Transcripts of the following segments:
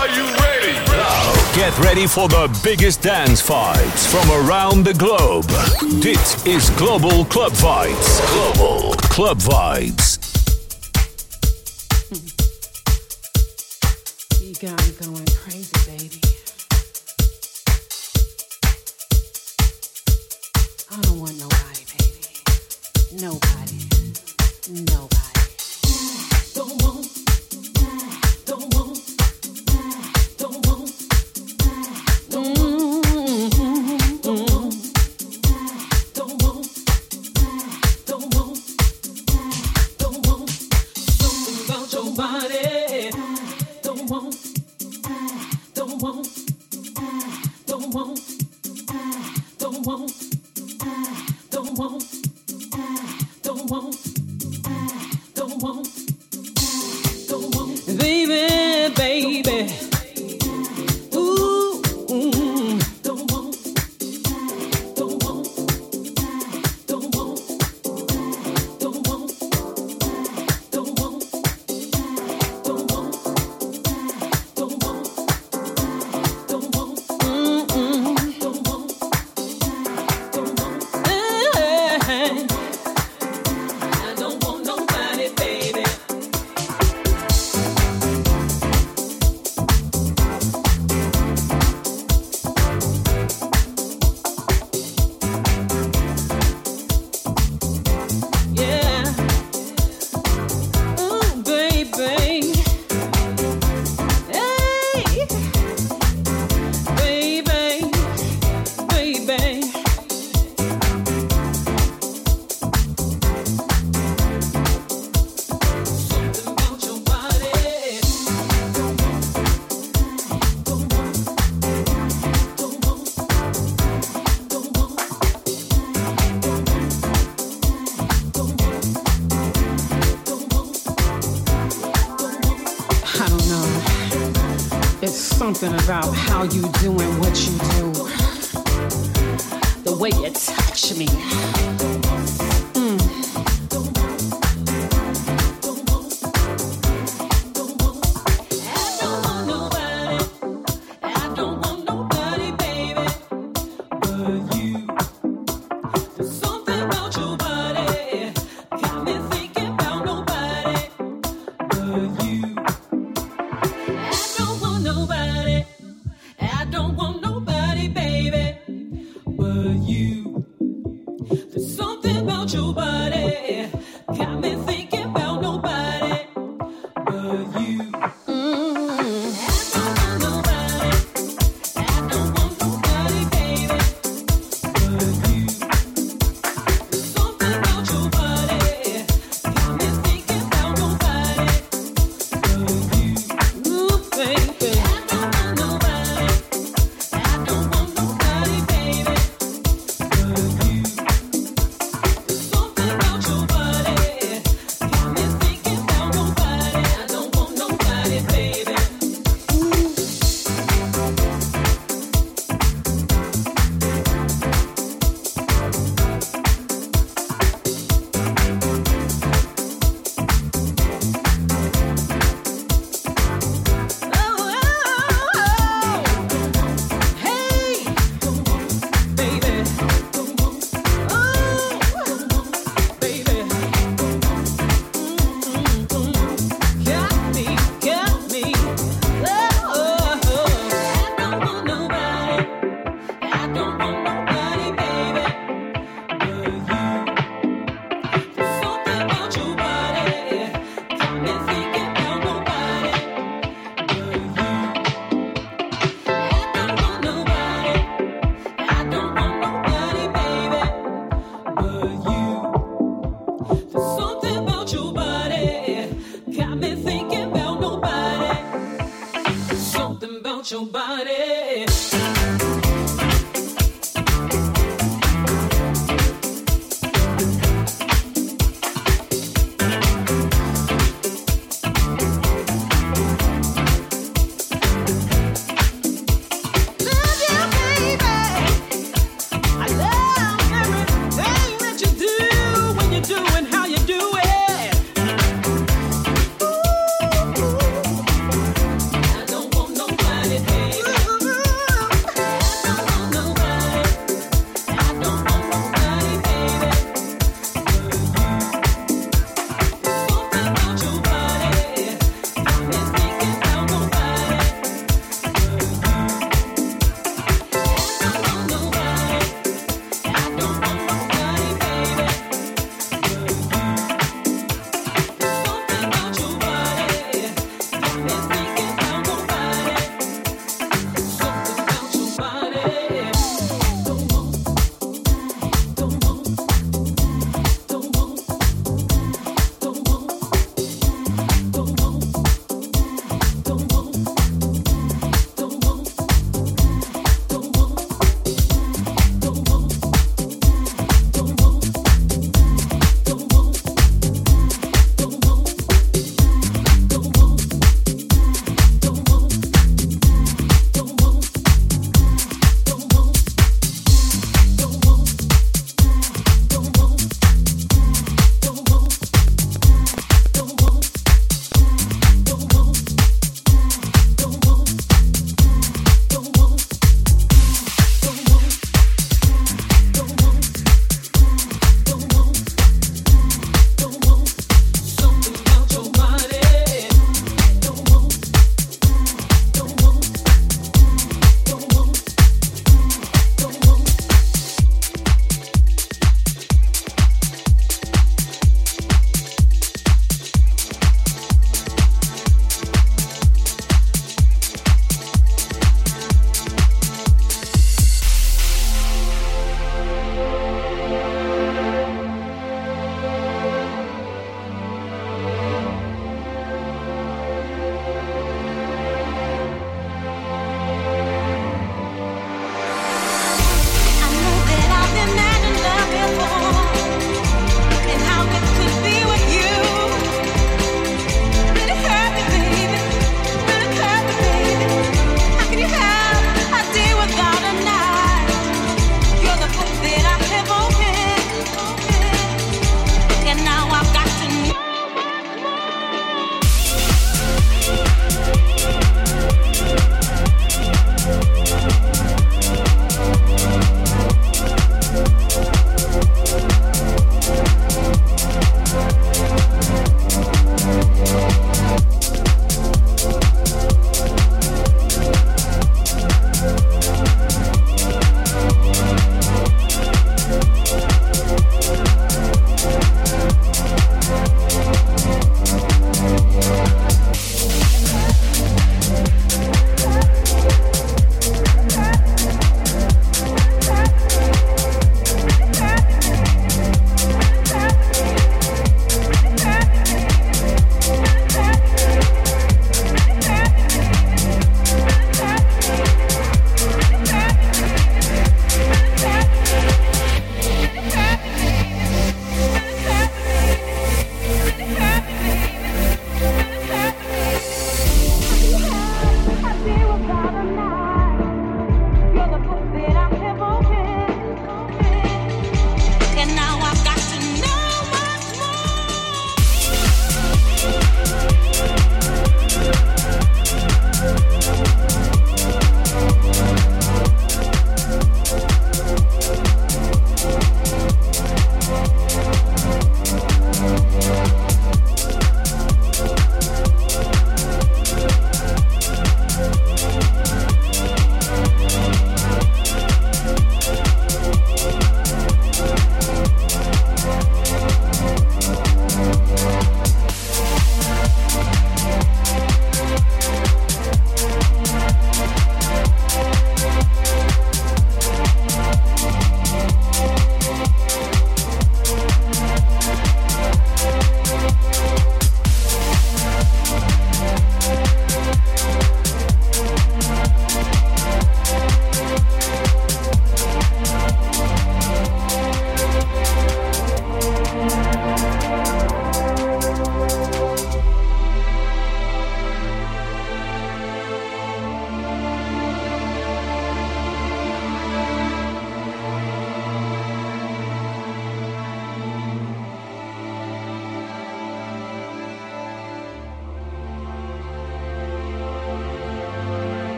Are you ready? Get ready for the biggest dance vibes from around the globe. This is Global Club Vibes. Global Club Vibes. You got me going crazy, baby. I don't want nobody, baby. Nobody. Nobody. Don't want about how you doing what you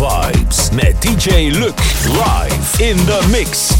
Vibes met DJ Luc live in the mix.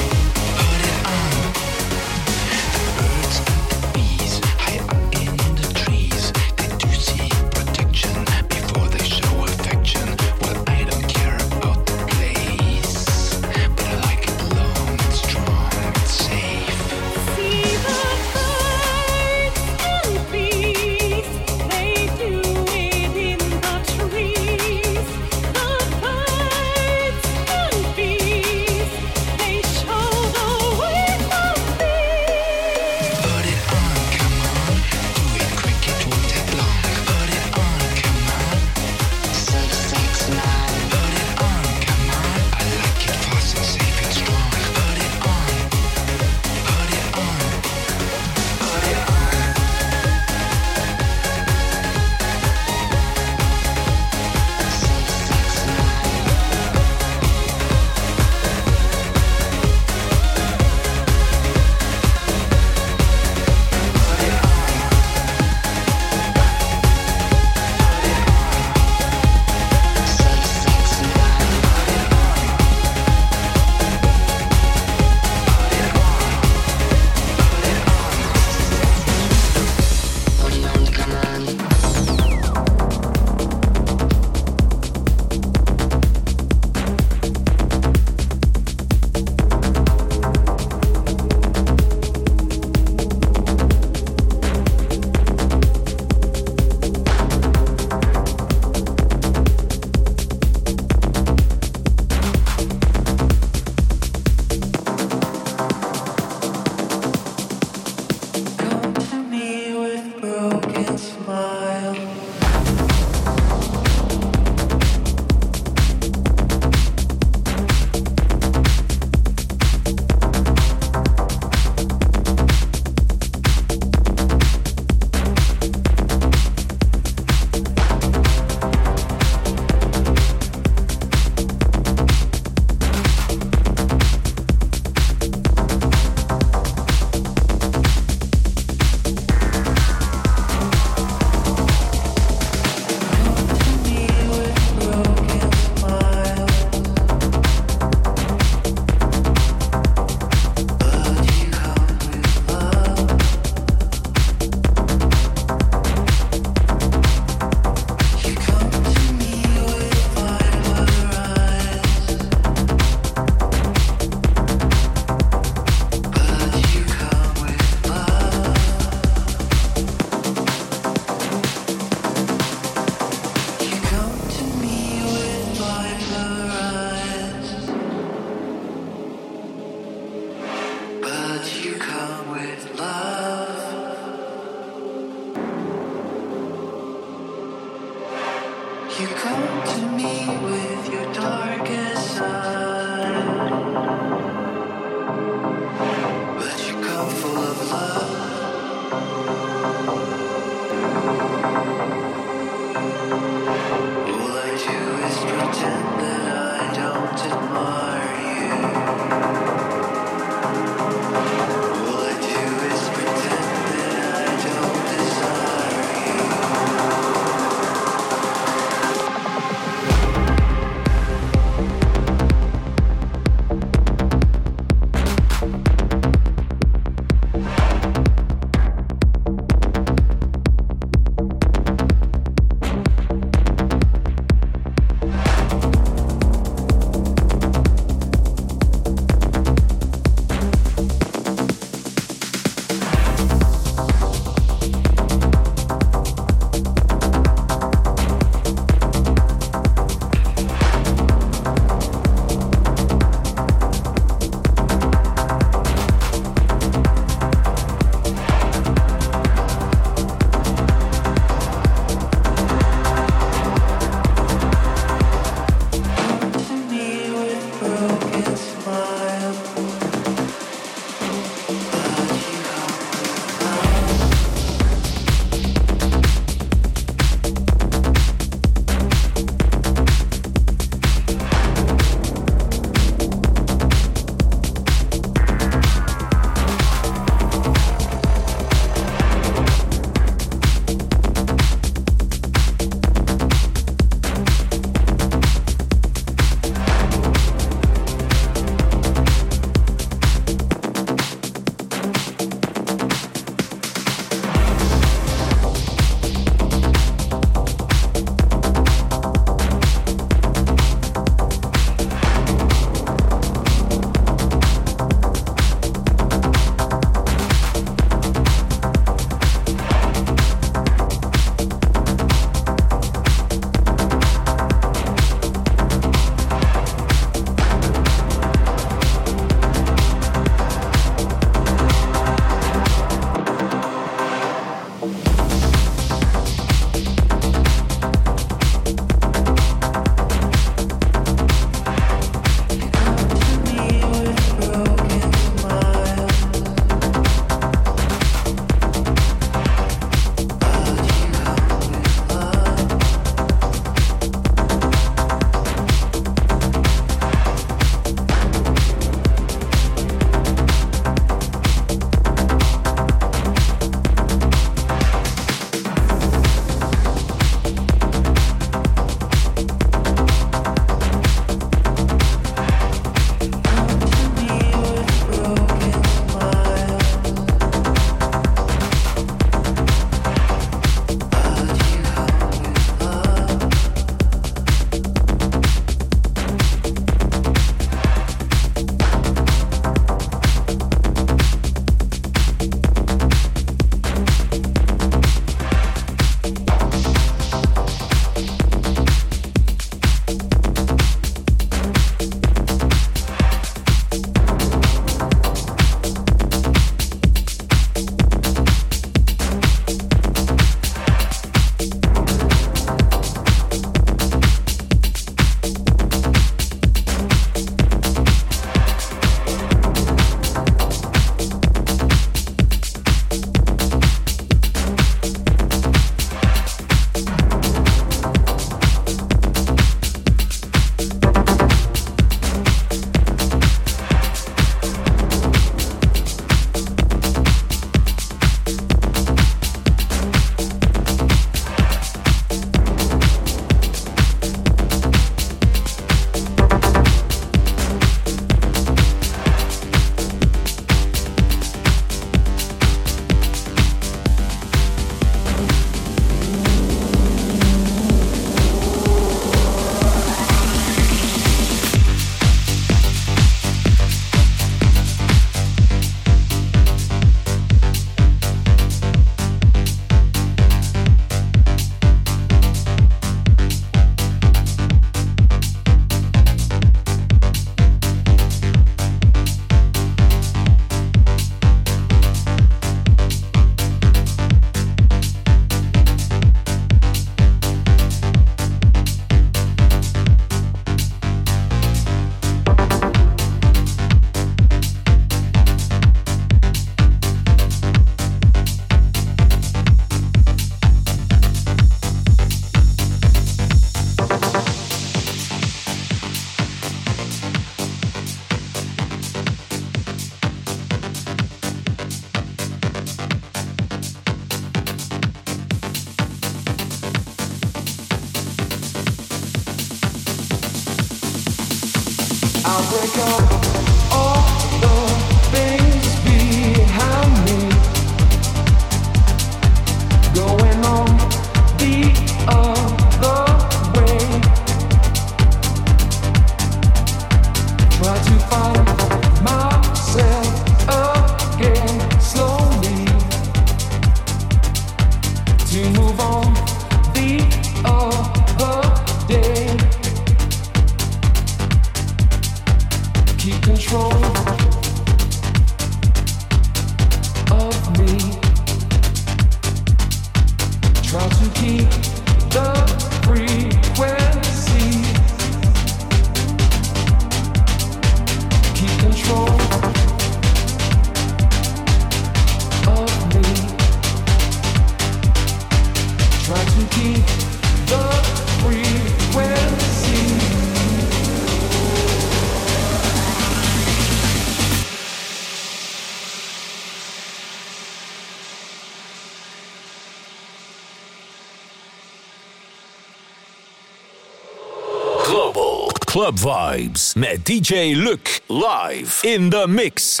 Club Vibes met DJ Luc live in the mix.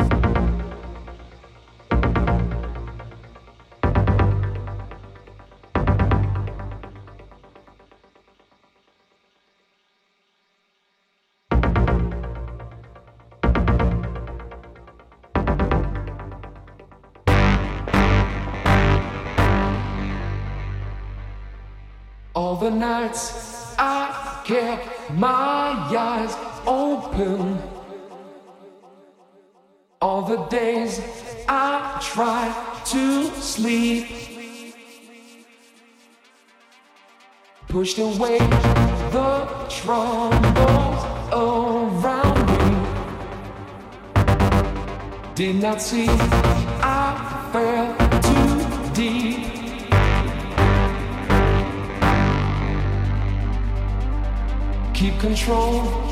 All the nights I kept my All the days I try to sleep, pushed away the troubles around me. Did not see I fell too deep. keep control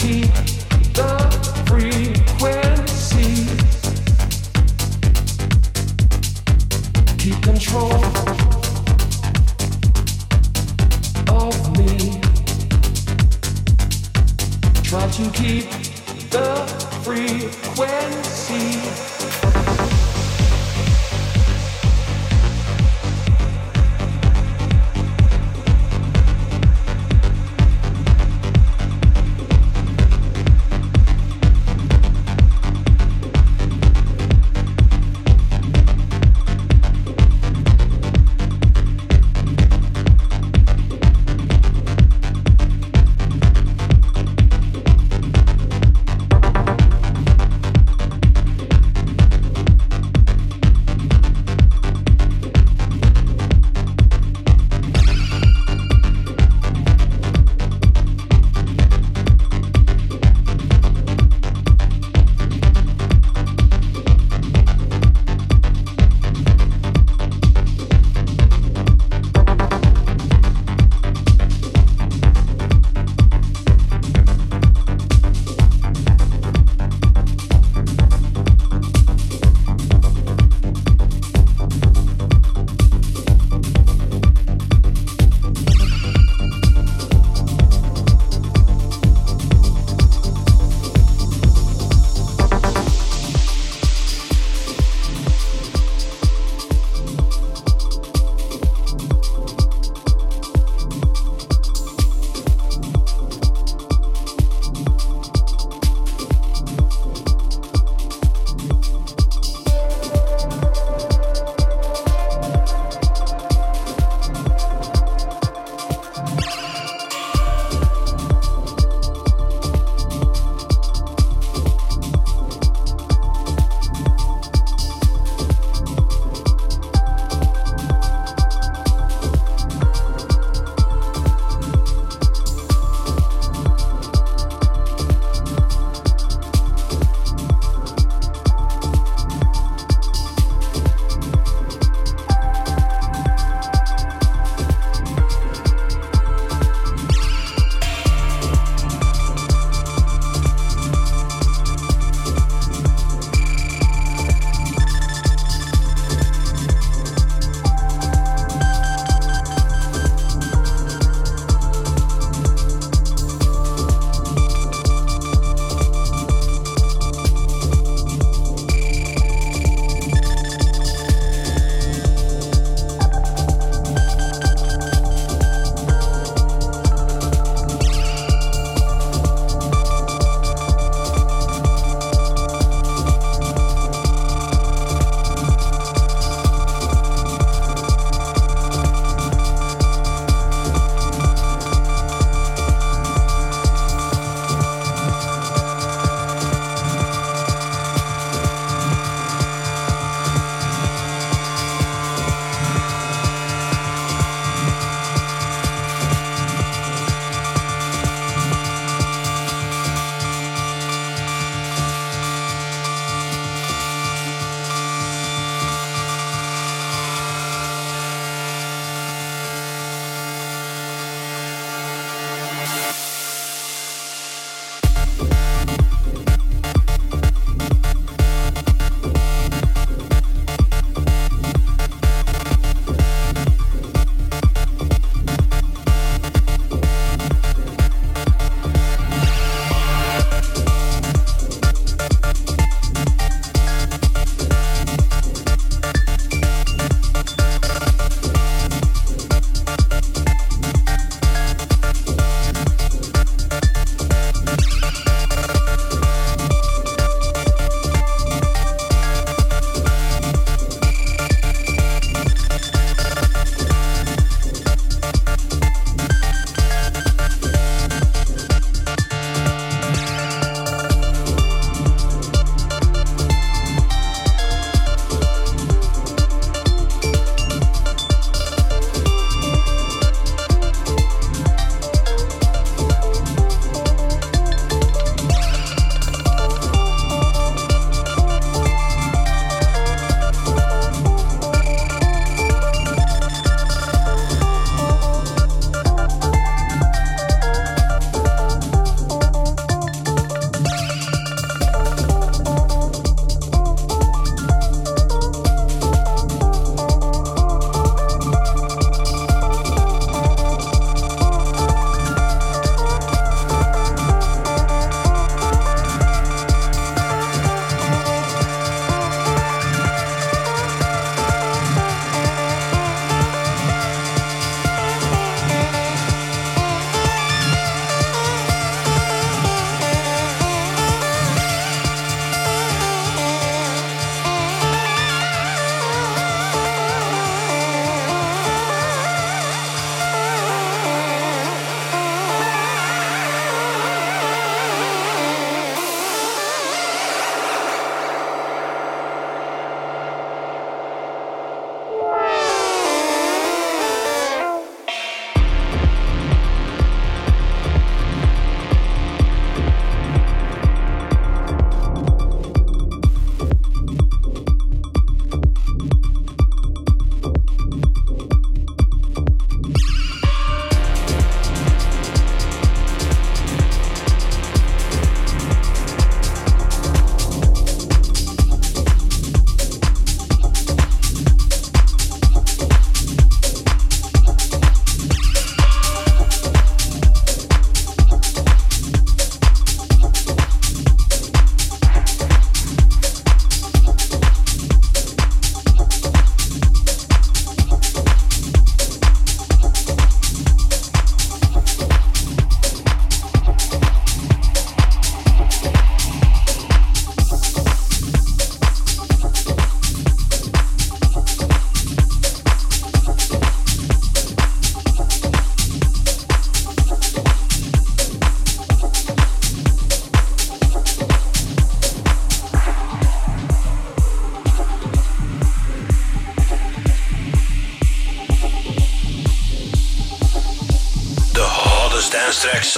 keep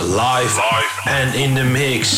live, live and in the mix.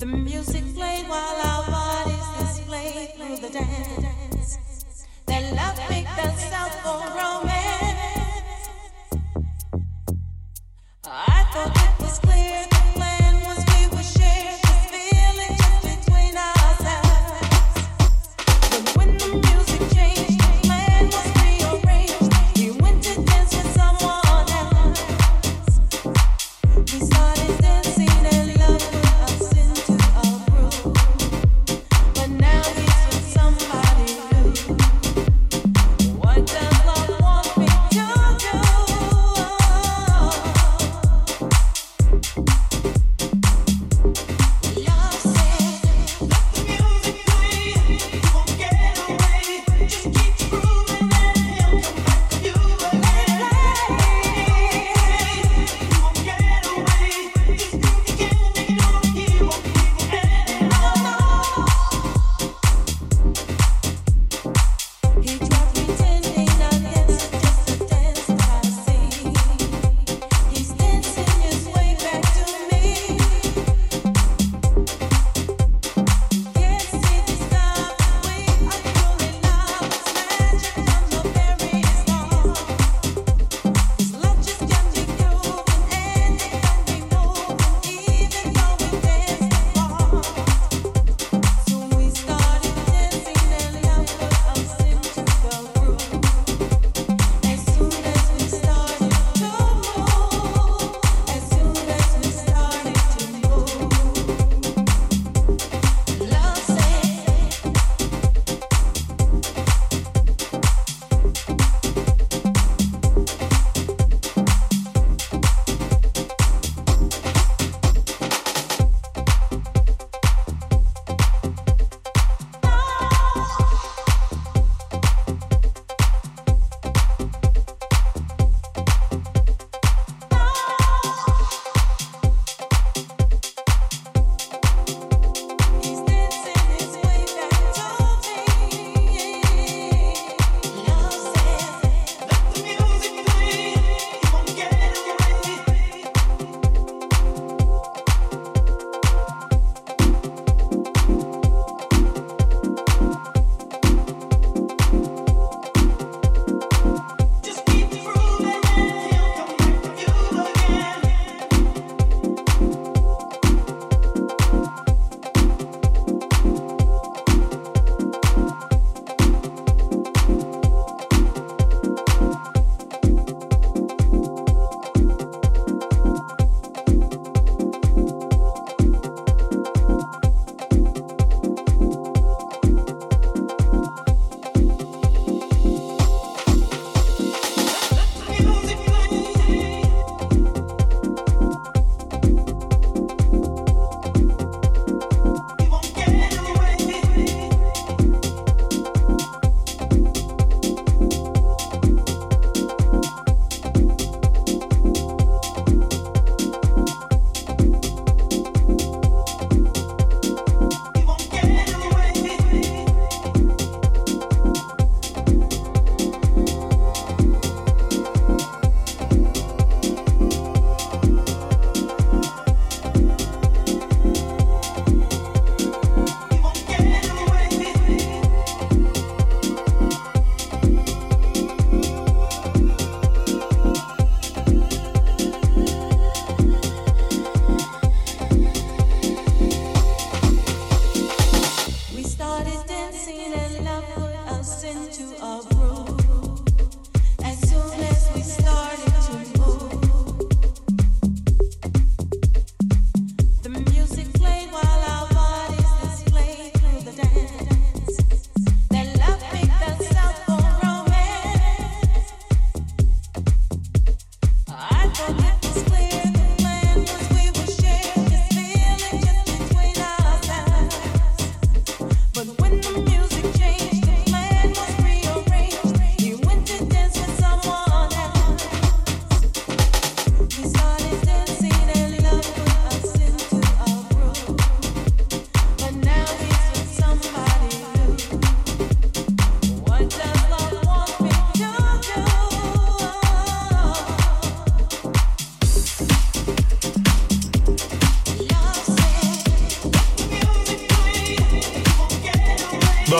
The music played while our bodies displayed through the dance. That love picked us sound for romance.